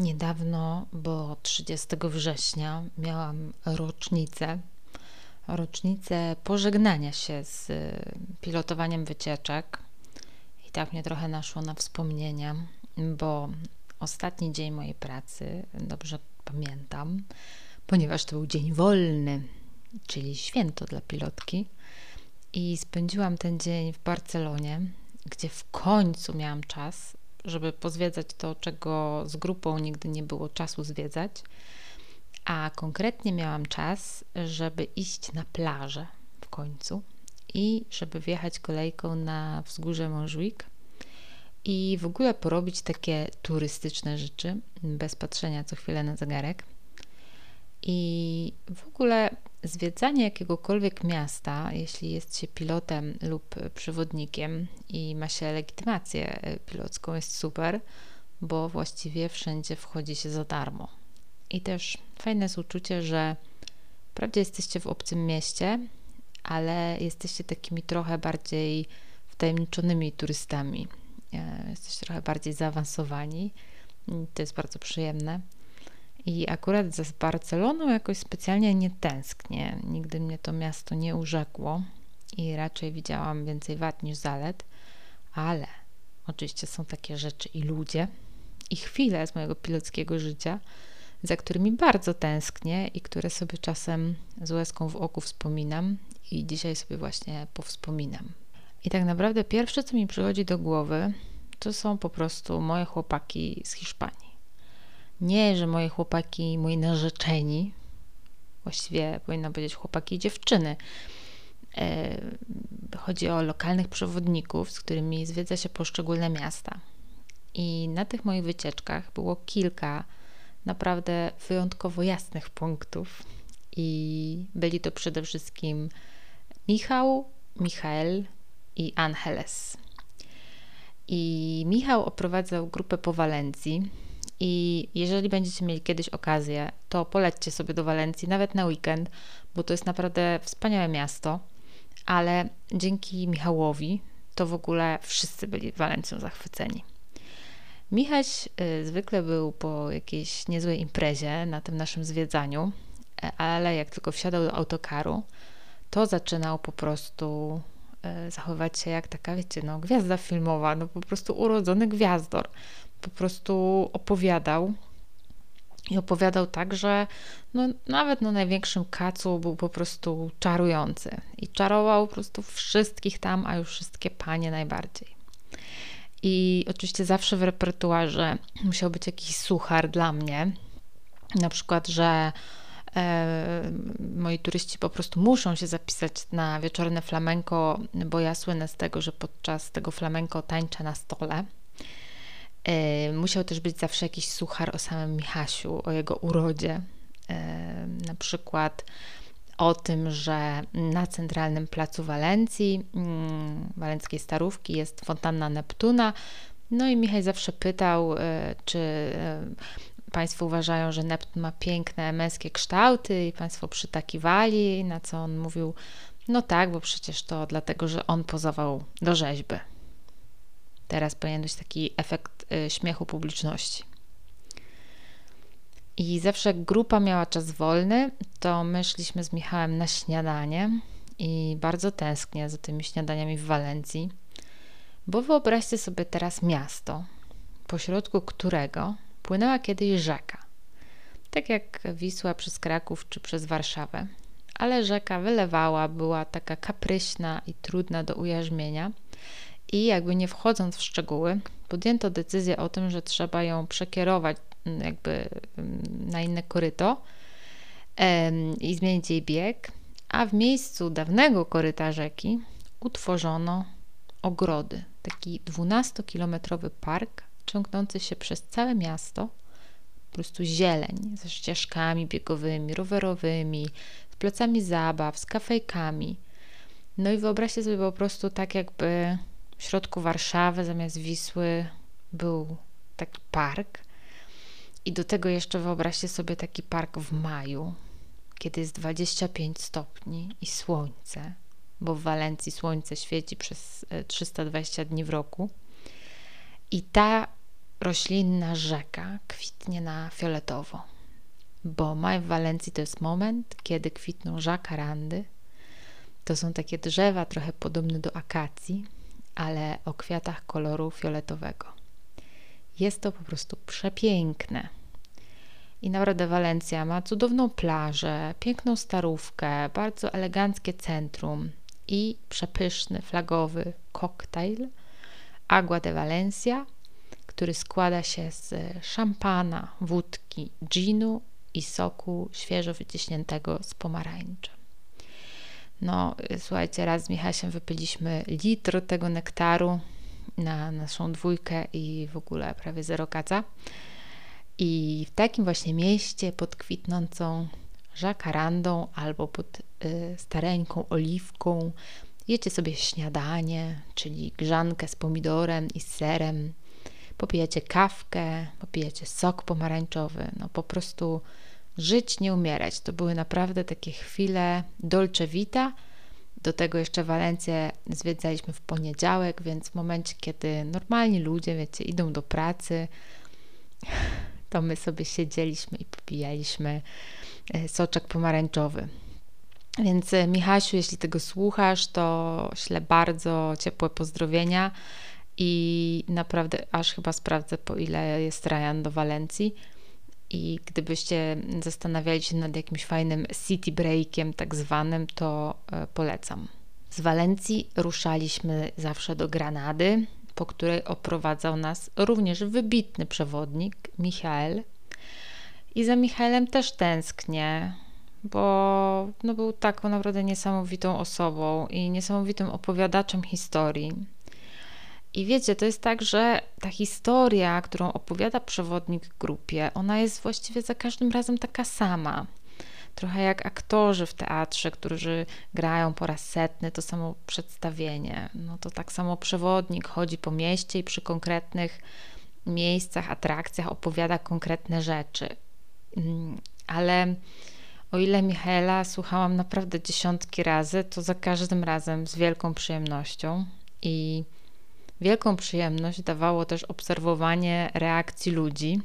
Niedawno, bo 30 września miałam rocznicę. Rocznicę pożegnania się z pilotowaniem wycieczek. I tak mnie trochę naszło na wspomnienia, bo ostatni dzień mojej pracy, dobrze pamiętam, ponieważ to był dzień wolny, czyli święto dla pilotki. I spędziłam ten dzień w Barcelonie, gdzie w końcu miałam czas, żeby pozwiedzać to, czego z grupą nigdy nie było czasu zwiedzać. A konkretnie miałam czas, żeby iść na plażę w końcu i żeby wjechać kolejką na wzgórze Montjuic i w ogóle porobić takie turystyczne rzeczy bez patrzenia co chwilę na zegarek. I w ogóle zwiedzanie jakiegokolwiek miasta, jeśli jest się pilotem lub przewodnikiem i ma się legitymację pilocką, jest super, bo właściwie wszędzie wchodzi się za darmo. I też fajne jest uczucie, że wprawdzie jesteście w obcym mieście, ale jesteście takimi trochę bardziej wtajemniczonymi turystami. E, jesteście trochę bardziej zaawansowani. To jest bardzo przyjemne. I akurat za Barceloną jakoś specjalnie nie tęsknię. Nigdy mnie to miasto nie urzekło i raczej widziałam więcej wad niż zalet, ale oczywiście są takie rzeczy i ludzie, i chwile z mojego pilotskiego życia, za którymi bardzo tęsknię i które sobie czasem z łezką w oku wspominam i dzisiaj sobie właśnie powspominam. I tak naprawdę pierwsze, co mi przychodzi do głowy, to są po prostu moje chłopaki z Hiszpanii. Nie, że moje chłopaki, moi narzeczeni, właściwie powinna powiedzieć chłopaki i dziewczyny. E, chodzi o lokalnych przewodników, z którymi zwiedza się poszczególne miasta. I na tych moich wycieczkach było kilka naprawdę wyjątkowo jasnych punktów. I byli to przede wszystkim Michał, Michael i Angeles. I Michał oprowadzał grupę po Walencji i jeżeli będziecie mieli kiedyś okazję, to polećcie sobie do Walencji, nawet na weekend, bo to jest naprawdę wspaniałe miasto. Ale dzięki Michałowi to w ogóle wszyscy byli Walencją zachwyceni. Michaś y, zwykle był po jakiejś niezłej imprezie na tym naszym zwiedzaniu, e, ale jak tylko wsiadał do autokaru, to zaczynał po prostu zachowywać się jak taka, wiecie, no, gwiazda filmowa, no po prostu urodzony gwiazdor po prostu opowiadał. I opowiadał tak, że no, nawet na największym kacu był po prostu czarujący. I czarował po prostu wszystkich tam, a już wszystkie panie najbardziej. I oczywiście zawsze w repertuarze musiał być jakiś suchar dla mnie. Na przykład, że e, moi turyści po prostu muszą się zapisać na wieczorne flamenko, bo ja słynę z tego, że podczas tego flamenko tańczę na stole. E, musiał też być zawsze jakiś suchar o samym Michasiu, o jego urodzie. E, na przykład o tym, że na centralnym placu Walencji, mm, walenckiej starówki, jest fontanna Neptuna. No i Michał zawsze pytał, e, czy Państwo uważają, że Neptun ma piękne męskie kształty i Państwo przytakiwali, na co on mówił, no tak, bo przecież to dlatego, że on pozował do rzeźby. Teraz powinien być taki efekt y, śmiechu publiczności. I zawsze grupa miała czas wolny, to my szliśmy z Michałem na śniadanie i bardzo tęsknię za tymi śniadaniami w Walencji, bo wyobraźcie sobie teraz miasto, pośrodku którego płynęła kiedyś rzeka. Tak jak Wisła przez Kraków czy przez Warszawę. Ale rzeka wylewała, była taka kapryśna i trudna do ujarzmienia – i jakby nie wchodząc w szczegóły, podjęto decyzję o tym, że trzeba ją przekierować mm, jakby mm, na inne koryto i zmienić jej bieg, a w miejscu dawnego koryta rzeki utworzono ogrody, taki 12-kilometrowy park ciągnący się przez całe miasto, po prostu zieleń ze ścieżkami biegowymi, rowerowymi, z placami zabaw, z kafejkami. No i wyobraźcie sobie po prostu tak, jakby w środku Warszawy zamiast Wisły był taki park. I do tego jeszcze wyobraźcie sobie taki park w maju, kiedy jest 25 stopni i słońce, bo w Walencji słońce świeci przez 320 e, dni w roku. I ta roślinna rzeka kwitnie na fioletowo, bo maj w Walencji to jest moment, kiedy kwitną żakarandy. To są takie drzewa trochę podobne do akacji, ale o kwiatach koloru fioletowego. Jest to po prostu przepiękne. I naprawdę Walencja ma cudowną plażę, piękną starówkę, bardzo eleganckie centrum i przepyszny flagowy koktajl Agua de Valencia, który składa się z szampana, wódki, ginu i soku świeżo wyciśniętego z pomarańczy. No, słuchajcie, raz z Michasiem wypiliśmy litr tego nektaru na naszą dwójkę i w ogóle prawie zero kaca. I w takim właśnie mieście pod kwitnącą żakarandą albo pod y, stareńką oliwką jecie sobie śniadanie, czyli grzankę z pomidorem i serem, popijecie kawkę, popijecie sok pomarańczowy, no po prostu żyć, nie umierać. To były naprawdę takie chwile dolce vita. Do tego jeszcze Walencję zwiedzaliśmy w poniedziałek, więc w momencie, kiedy normalni ludzie, wiecie, idą do pracy, to my sobie siedzieliśmy i popijaliśmy e, soczek pomarańczowy. Więc e, Michasiu, jeśli tego słuchasz, to ślę bardzo ciepłe pozdrowienia i naprawdę aż chyba sprawdzę, po ile jest Ryan do Walencji. I gdybyście zastanawiali się nad jakimś fajnym city breakiem, tak zwanym, to e, polecam. Z Walencji ruszaliśmy zawsze do Granady, po której oprowadzał nas również wybitny przewodnik Michael. I za Michaelem też tęsknię, bo no, był taką naprawdę niesamowitą osobą i niesamowitym opowiadaczem historii. I wiecie, to jest tak, że ta historia, którą opowiada przewodnik grupie, ona jest właściwie za każdym razem taka sama. Trochę jak aktorzy w teatrze, którzy grają po raz setny to samo przedstawienie. No to tak samo przewodnik chodzi po mieście i przy konkretnych miejscach, atrakcjach opowiada konkretne rzeczy. Mm, ale o ile Michaela słuchałam naprawdę dziesiątki razy, to za każdym razem z wielką przyjemnością i wielką przyjemność dawało też obserwowanie reakcji ludzi,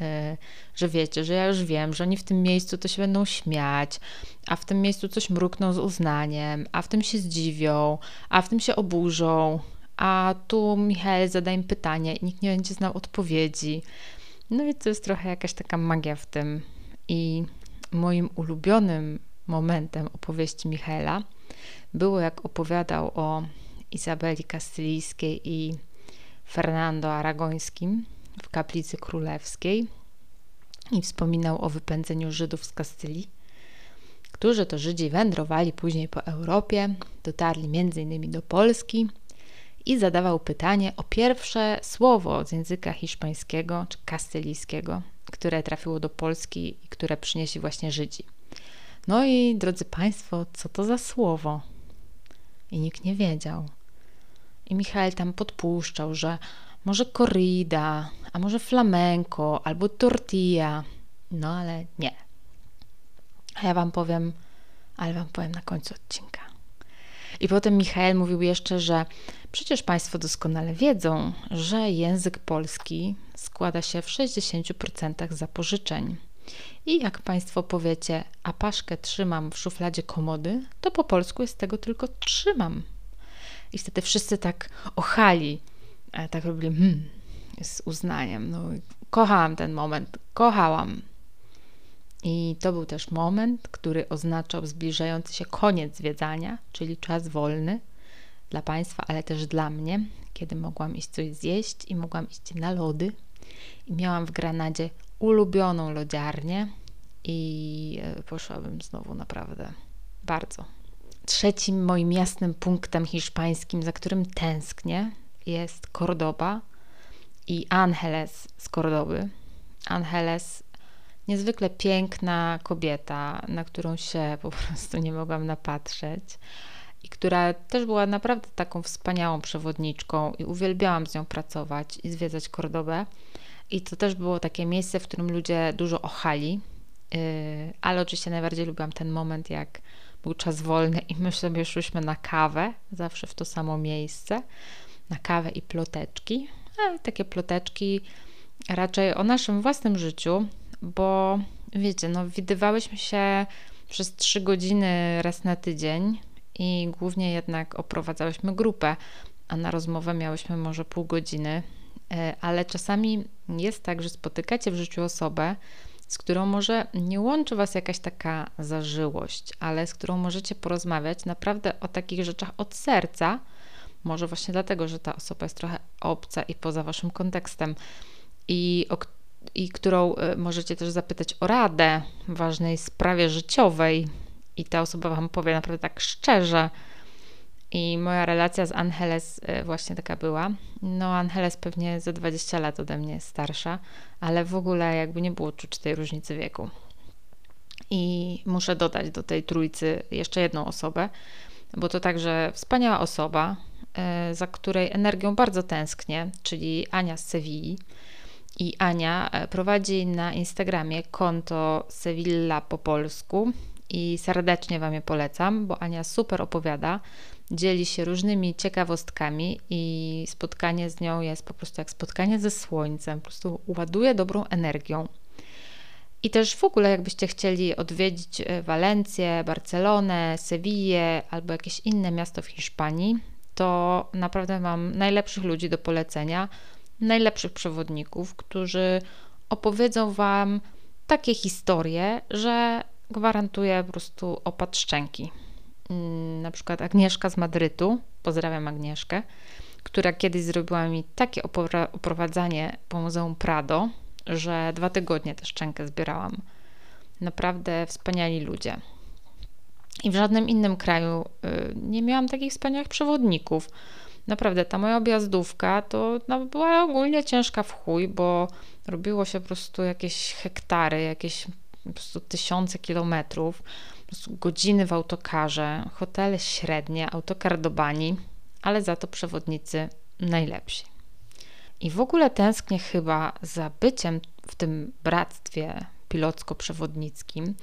e, że wiecie, że ja już wiem, że oni w tym miejscu to się będą śmiać, a w tym miejscu coś mrukną z uznaniem, a w tym się zdziwią, a w tym się oburzą, a tu Michał zada im pytanie i nikt nie będzie znał odpowiedzi. No i to jest trochę jakaś taka magia w tym. I moim ulubionym momentem opowieści Michaela było, jak opowiadał o Izabeli Kastylijskiej i Fernando Aragońskim w kaplicy królewskiej i wspominał o wypędzeniu Żydów z Kastylii, którzy to Żydzi wędrowali później po Europie, dotarli m.in. do Polski i zadawał pytanie o pierwsze słowo z języka hiszpańskiego czy kastylijskiego, które trafiło do Polski i które przynieśli właśnie Żydzi. No i drodzy Państwo, co to za słowo? I nikt nie wiedział. I Michał tam podpuszczał, że może corrida, a może flamenco, albo tortilla. No ale nie. A ja Wam powiem, ale Wam powiem na końcu odcinka. I potem Michał mówił jeszcze, że przecież Państwo doskonale wiedzą, że język polski składa się w 60% z zapożyczeń. I jak Państwo powiecie, a paszkę trzymam w szufladzie komody, to po polsku jest tego tylko trzymam. I wtedy wszyscy tak ochali, e, tak robili hmm, z uznaniem. No, kochałam ten moment, kochałam. I to był też moment, który oznaczał zbliżający się koniec zwiedzania, czyli czas wolny dla Państwa, ale też dla mnie, kiedy mogłam iść coś zjeść i mogłam iść na lody. I miałam w Granadzie ulubioną lodziarnię i e, poszłabym znowu naprawdę bardzo. Trzecim moim jasnym punktem hiszpańskim, za którym tęsknię, jest Cordoba i Angeles z Cordoby. Angeles, niezwykle piękna kobieta, na którą się po prostu nie mogłam napatrzeć i która też była naprawdę taką wspaniałą przewodniczką i uwielbiałam z nią pracować i zwiedzać Kordobę. I to też było takie miejsce, w którym ludzie dużo ochali, yy, ale oczywiście najbardziej lubiłam ten moment, jak był czas wolny i my sobie szłyśmy na kawę, zawsze w to samo miejsce, na kawę i ploteczki. A takie ploteczki raczej o naszym własnym życiu, bo wiecie, no widywałyśmy się przez trzy godziny raz na tydzień i głównie jednak oprowadzałyśmy grupę, a na rozmowę miałyśmy może pół godziny, e, ale czasami jest tak, że spotykacie w życiu osobę, z którą może nie łączy Was jakaś taka zażyłość, ale z którą możecie porozmawiać naprawdę o takich rzeczach od serca, może właśnie dlatego, że ta osoba jest trochę obca i poza Waszym kontekstem i, o, i którą e, możecie też zapytać o radę w ważnej sprawie życiowej i ta osoba Wam powie naprawdę tak szczerze, i moja relacja z Angeles e, właśnie taka była. No, Angeles pewnie za 20 lat ode mnie starsza, ale w ogóle jakby nie było czuć tej różnicy wieku. I muszę dodać do tej trójcy jeszcze jedną osobę, bo to także wspaniała osoba, e, za której energią bardzo tęsknię, czyli Ania z Sewilli. I Ania e, prowadzi na Instagramie konto Sevilla po polsku i serdecznie Wam je polecam, bo Ania super opowiada dzieli się różnymi ciekawostkami i spotkanie z nią jest po prostu jak spotkanie ze słońcem, po prostu ładuje dobrą energią. I też w ogóle, jakbyście chcieli odwiedzić e, Walencję, Barcelonę, Sewillę albo jakieś inne miasto w Hiszpanii, to naprawdę mam najlepszych ludzi do polecenia, najlepszych przewodników, którzy opowiedzą Wam takie historie, że gwarantuję po prostu opad szczęki. Mm, na przykład Agnieszka z Madrytu, pozdrawiam Agnieszkę, która kiedyś zrobiła mi takie oprowadzanie po Muzeum Prado, że dwa tygodnie tę szczękę zbierałam. Naprawdę wspaniali ludzie. I w żadnym innym kraju y, nie miałam takich wspaniałych przewodników. Naprawdę, ta moja objazdówka to no, była ogólnie ciężka w chuj, bo robiło się po prostu jakieś hektary, jakieś po prostu tysiące kilometrów godziny w autokarze, hotele średnie, autokar do bani, ale za to przewodnicy najlepsi. I w ogóle tęsknię chyba za byciem w tym bractwie pilocko-przewodnickim,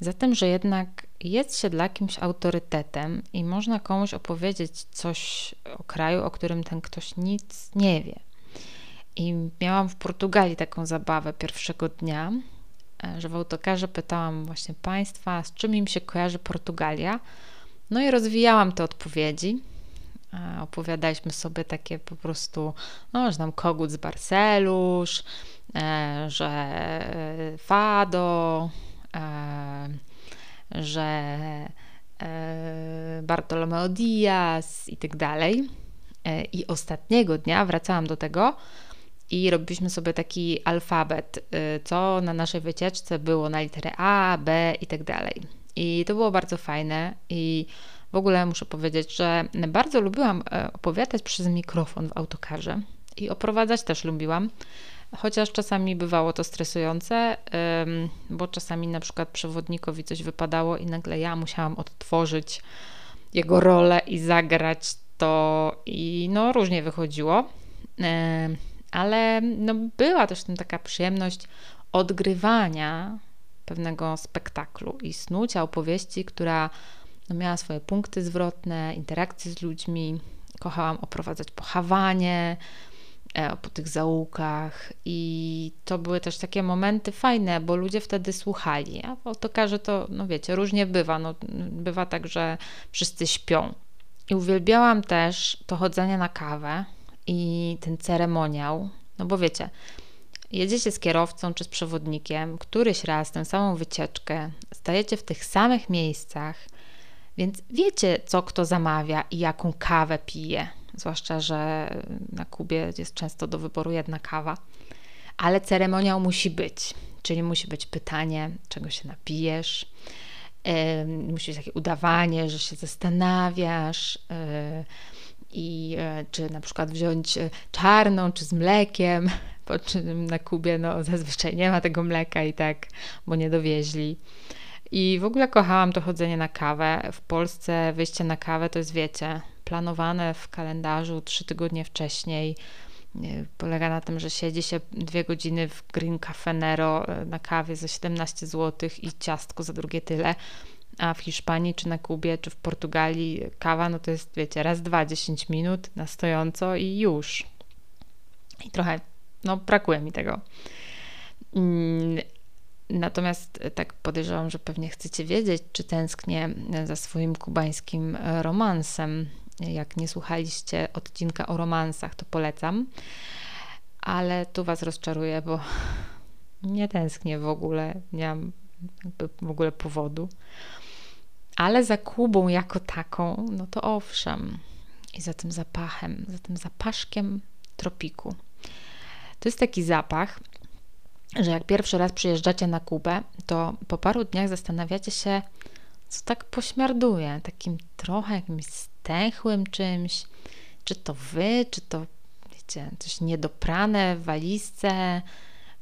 za tym, że jednak jest się dla kimś autorytetem i można komuś opowiedzieć coś o kraju, o którym ten ktoś nic nie wie. I miałam w Portugalii taką zabawę pierwszego dnia, że w autokarze pytałam właśnie Państwa, z czym im się kojarzy Portugalia. No i rozwijałam te odpowiedzi. E, opowiadaliśmy sobie takie po prostu, no, że tam kogut z Barcelusz, e, że Fado, że Bartolomeo Diaz i tak dalej. I ostatniego dnia wracałam do tego, i robiliśmy sobie taki alfabet, y, co na naszej wycieczce było na literę A, B i tak dalej. I to było bardzo fajne. I w ogóle muszę powiedzieć, że bardzo lubiłam e, opowiadać przez mikrofon w autokarze i oprowadzać też lubiłam, chociaż czasami bywało to stresujące, bo czasami na przykład przewodnikowi coś wypadało i nagle ja musiałam odtworzyć jego rolę i zagrać to i no różnie wychodziło ale no, była też tam taka przyjemność odgrywania pewnego spektaklu i snucia opowieści, która no, miała swoje punkty zwrotne, interakcje z ludźmi. Kochałam oprowadzać po Hawanie, e, po tych zaułkach i to były też takie momenty fajne, bo ludzie wtedy słuchali. A w autokarze to, no wiecie, różnie bywa. No, bywa tak, że wszyscy śpią. I uwielbiałam też to chodzenie na kawę, i ten ceremoniał, no bo wiecie, jedziecie z kierowcą czy z przewodnikiem, któryś raz tę samą wycieczkę, stajecie w tych samych miejscach, więc wiecie, co kto zamawia i jaką kawę pije. Zwłaszcza, że na Kubie jest często do wyboru jedna kawa, ale ceremoniał musi być, czyli musi być pytanie, czego się napijesz. Yy, musi być takie udawanie, że się zastanawiasz. Yy, i e, czy na przykład wziąć e, czarną, czy z mlekiem, po czym na Kubie no, zazwyczaj nie ma tego mleka i tak, bo nie dowieźli. I w ogóle kochałam to chodzenie na kawę. W Polsce wyjście na kawę to jest, wiecie, planowane w kalendarzu trzy tygodnie wcześniej. Polega na tym, że siedzi się dwie godziny w Green Cafe Nero e, na kawie za 17 zł i ciastko za drugie tyle a w Hiszpanii, czy na Kubie, czy w Portugalii kawa, no to jest, wiecie, raz, dwa, 10 minut na stojąco i już. I trochę no brakuje mi tego. Mm, natomiast tak podejrzewam, że pewnie chcecie wiedzieć, czy tęsknię za swoim kubańskim romansem. Jak nie słuchaliście odcinka o romansach, to polecam. Ale tu Was rozczaruję, bo nie tęsknię w ogóle, nie mam w ogóle powodu. Ale za Kubą jako taką, no to owszem. I za tym zapachem, za tym zapaszkiem tropiku. To jest taki zapach, że jak pierwszy raz przyjeżdżacie na Kubę, to po paru dniach zastanawiacie się, co tak pośmiarduje, takim trochę jakimś stęchłym czymś. Czy to wy, czy to, wiecie, coś niedoprane w walizce,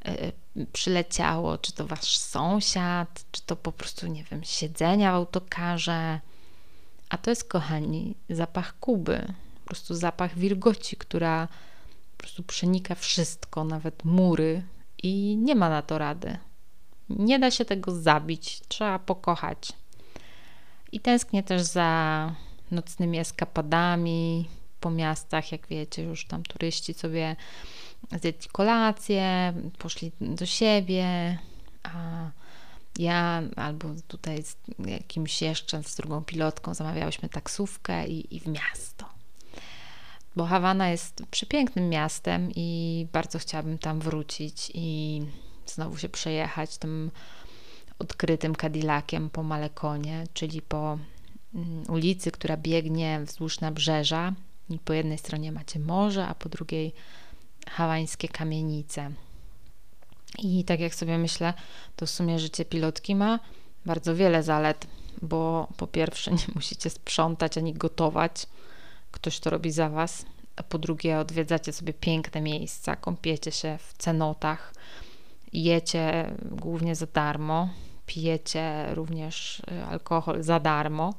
yy, przyleciało, czy to wasz sąsiad, czy to po prostu, nie wiem, siedzenia w autokarze. A to jest, kochani, zapach Kuby, po prostu zapach wilgoci, która po prostu przenika wszystko, nawet mury i nie ma na to rady. Nie da się tego zabić, trzeba pokochać. I tęsknię też za nocnymi eskapadami po miastach, jak wiecie, już tam turyści sobie zjedli kolację, poszli do siebie, a ja albo tutaj z jakimś jeszcze, z drugą pilotką zamawiałyśmy taksówkę i, i w miasto. Bo Hawana jest przepięknym miastem i bardzo chciałabym tam wrócić i znowu się przejechać tym odkrytym Cadillaciem po Malekonie, czyli po mm, ulicy, która biegnie wzdłuż nabrzeża i po jednej stronie macie morze, a po drugiej hawańskie kamienice. I tak jak sobie myślę, to w sumie życie pilotki ma bardzo wiele zalet, bo po pierwsze nie musicie sprzątać ani gotować, ktoś to robi za was, a po drugie odwiedzacie sobie piękne miejsca, kąpiecie się w cenotach, jecie głównie za darmo, pijecie również y, alkohol za darmo.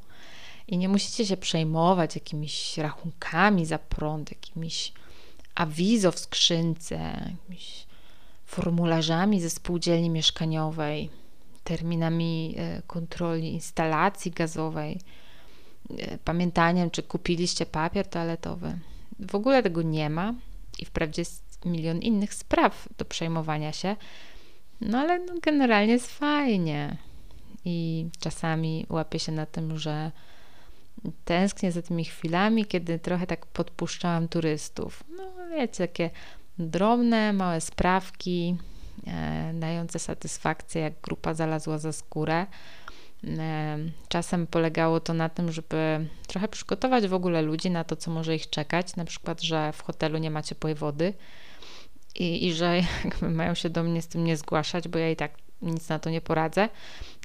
I nie musicie się przejmować jakimiś rachunkami za prąd, jakimiś awizo w skrzynce, formularzami ze spółdzielni mieszkaniowej, terminami y, kontroli instalacji gazowej, y, pamiętaniem, czy kupiliście papier toaletowy. W ogóle tego nie ma i wprawdzie jest milion innych spraw do przejmowania się, no ale no, generalnie jest fajnie. I czasami łapię się na tym, że tęsknię za tymi chwilami, kiedy trochę tak podpuszczałam turystów. No wiecie, takie drobne, małe sprawki, e, dające satysfakcję, jak grupa zalazła za skórę. E, czasem polegało to na tym, żeby trochę przygotować w ogóle ludzi na to, co może ich czekać. Na przykład, że w hotelu nie ma ciepłej wody i, i że mają się do mnie z tym nie zgłaszać, bo ja i tak nic na to nie poradzę.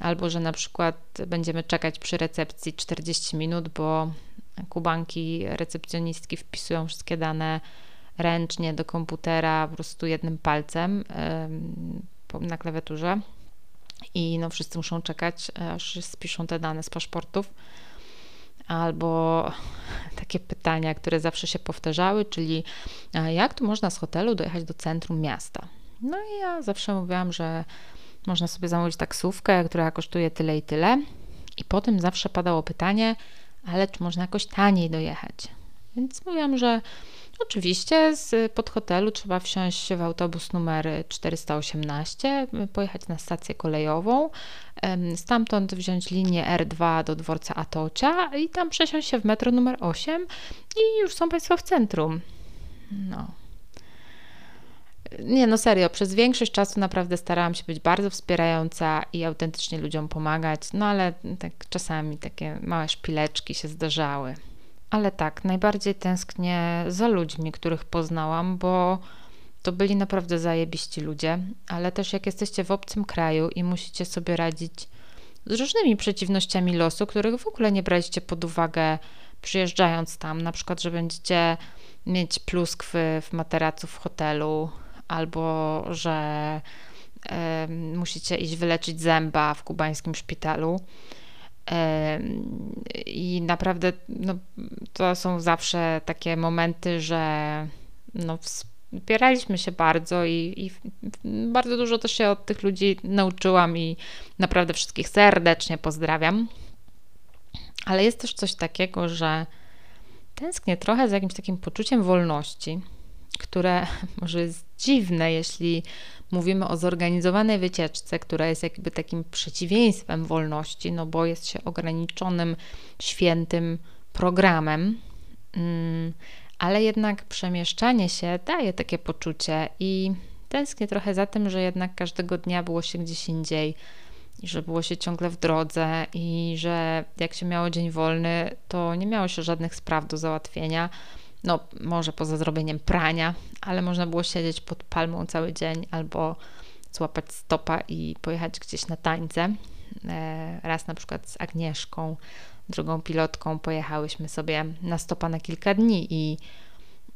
Albo że na przykład będziemy czekać przy recepcji 40 minut, bo kubanki recepcjonistki wpisują wszystkie dane ręcznie do komputera po prostu jednym palcem na klawiaturze i no wszyscy muszą czekać, aż spiszą te dane z paszportów. Albo takie pytania, które zawsze się powtarzały, czyli jak tu można z hotelu dojechać do centrum miasta? No i ja zawsze mówiłam, że można sobie zamówić taksówkę, która kosztuje tyle i tyle. I potem zawsze padało pytanie, ale czy można jakoś taniej dojechać? Więc mówiłam, że Oczywiście z pod hotelu trzeba wsiąść w autobus numer 418, pojechać na stację kolejową, stamtąd wziąć linię R2 do dworca Atocia i tam przesiąść się w metro numer 8 i już są Państwo w centrum. No. Nie, no serio, przez większość czasu naprawdę starałam się być bardzo wspierająca i autentycznie ludziom pomagać, no ale tak czasami takie małe szpileczki się zdarzały. Ale tak, najbardziej tęsknię za ludźmi, których poznałam, bo to byli naprawdę zajebiści ludzie, ale też jak jesteście w obcym kraju i musicie sobie radzić z różnymi przeciwnościami losu, których w ogóle nie braliście pod uwagę przyjeżdżając tam, na przykład, że będziecie mieć pluskwy w materacu w hotelu, albo że y, musicie iść wyleczyć zęba w kubańskim szpitalu i naprawdę no, to są zawsze takie momenty, że no, wspieraliśmy się bardzo i, i, bardzo dużo też się od tych ludzi nauczyłam i naprawdę wszystkich serdecznie pozdrawiam. Ale jest też coś takiego, że tęsknię trochę za jakimś takim poczuciem wolności. Które może jest dziwne, jeśli mówimy o zorganizowanej wycieczce, która jest jakby takim przeciwieństwem wolności, no bo jest się ograniczonym, świętym programem, mm, ale jednak przemieszczanie się daje takie poczucie i tęsknię trochę za tym, że jednak każdego dnia było się gdzieś indziej i że było się ciągle w drodze i że jak się miało dzień wolny, to nie miało się żadnych spraw do załatwienia. No, może poza zrobieniem prania, ale można było siedzieć pod palmą cały dzień albo złapać stopa i pojechać gdzieś na tańce. E, raz na przykład z Agnieszką, drugą pilotką, pojechałyśmy sobie na stopa na kilka dni i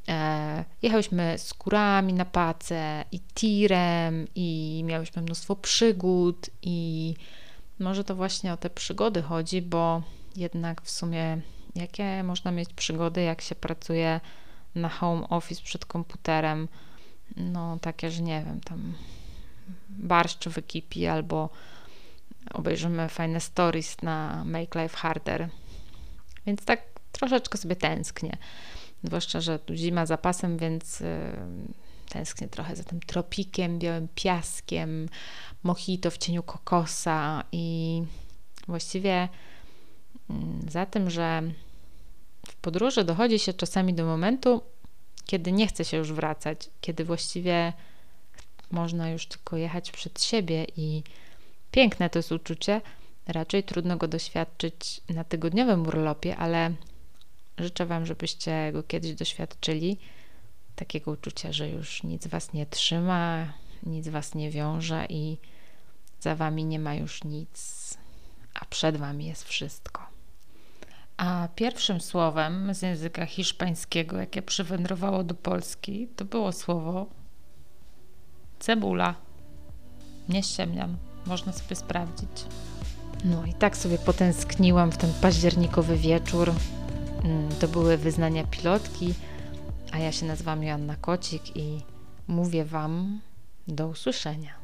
E, jechałyśmy z kurami na pace i tirem i miałyśmy mnóstwo przygód i może to właśnie o te przygody chodzi, bo jednak w sumie jakie można mieć przygody, jak się pracuje na home office przed komputerem, no takie, że nie wiem, tam barszcz wykipi albo obejrzymy fajne stories na Make Life Harder. Więc tak troszeczkę sobie tęsknię. Zwłaszcza, że tu zima za pasem, więc y, tęsknię trochę za tym tropikiem, białym piaskiem, mojito w cieniu kokosa i właściwie za tym, że w podróży dochodzi się czasami do momentu, kiedy nie chce się już wracać, kiedy właściwie można już tylko jechać przed siebie i piękne to jest uczucie. Raczej trudno go doświadczyć na tygodniowym urlopie, ale Życzę Wam, żebyście go kiedyś doświadczyli. Takiego uczucia, że już nic Was nie trzyma, nic Was nie wiąże i za Wami nie ma już nic, a przed Wami jest wszystko. A pierwszym słowem z języka hiszpańskiego, jakie przywędrowało do Polski, to było słowo cebula. Nie ściemniam, można sobie sprawdzić. No i tak sobie potęskniłam w ten październikowy wieczór Mm, to były wyznania pilotki, a ja się nazywam Joanna Kocik i mówię Wam do usłyszenia.